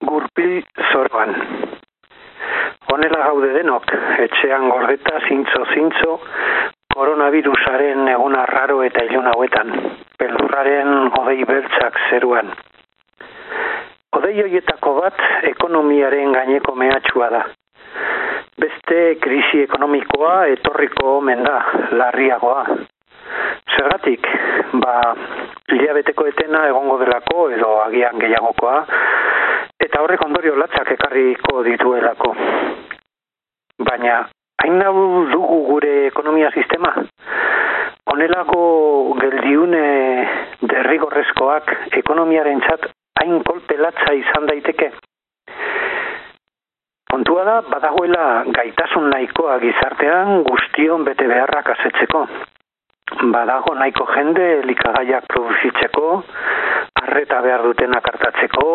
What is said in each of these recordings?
gurpil zoroan. Honela gaude denok, etxean gordeta zintzo zintzo, koronavirusaren egun arraro eta ilun hauetan, pelurraren odei beltzak zeruan. Odei hoietako bat ekonomiaren gaineko mehatxua da. Beste krisi ekonomikoa etorriko omen da, larriagoa. Zergatik, ba, hilabeteko etena egongo delako edo agian gehiagokoa, eta horrek ondorio latzak ekarriko dituelako. Baina, hain nahu dugu gure ekonomia sistema? Honelako geldiune derrigorrezkoak ekonomiaren txat hain kolpe latza izan daiteke? Kontua da, badagoela gaitasun nahikoa gizartean guztion bete beharrak asetzeko. Badago nahiko jende likagaiak produzitzeko, arreta behar dutenak hartatzeko,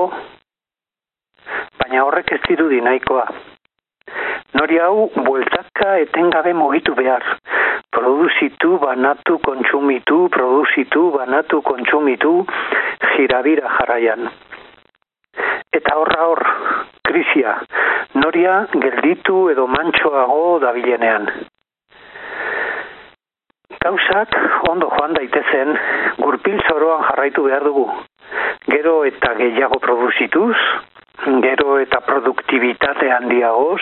baina horrek ez dirudi nahikoa. Nori hau, bueltaka etengabe mugitu behar. Produzitu, banatu, kontsumitu, produzitu, banatu, kontsumitu, jirabira jarraian. Eta horra hor, krisia, noria gelditu edo mantxoago dabilenean. Gauzak ondo joan daitezen, gurpil zoroan jarraitu behar dugu. Gero eta gehiago produzituz, gero eta produktibitate handiagoz,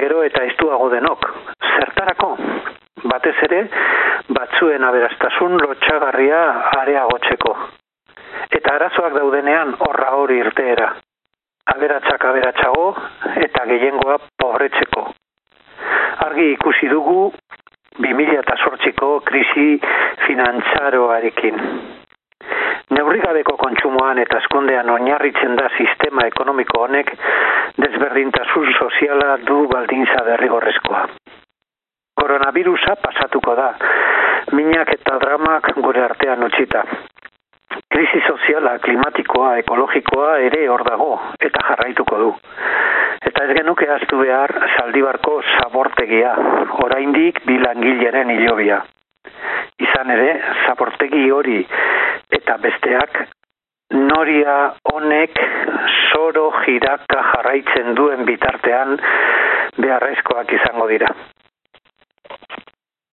gero eta estuago denok. Zertarako? Batez ere, batzuen aberastasun lotxagarria areagotzeko. Eta arazoak daudenean horra hori irteera. Aberatsak aberatsago eta gehiengoa pobretzeko. Argi ikusi dugu 2008ko krisi finantzaroarekin. Neurrigabeko kontsumoan eta eskondean oinarritzen da sistema ekonomiko honek desberdintasun soziala du baldintza derrigorrezkoa. Koronavirusa pasatuko da, minak eta dramak gure artean utxita. Krisi soziala, klimatikoa, ekologikoa ere hor dago eta jarraituko du. Eta ez genuke aztu behar saldibarko zabortegia, oraindik bilangileren hilobia. Izan ere, zabortegi hori eta besteak noria honek soro jiraka jarraitzen duen bitartean beharrezkoak izango dira.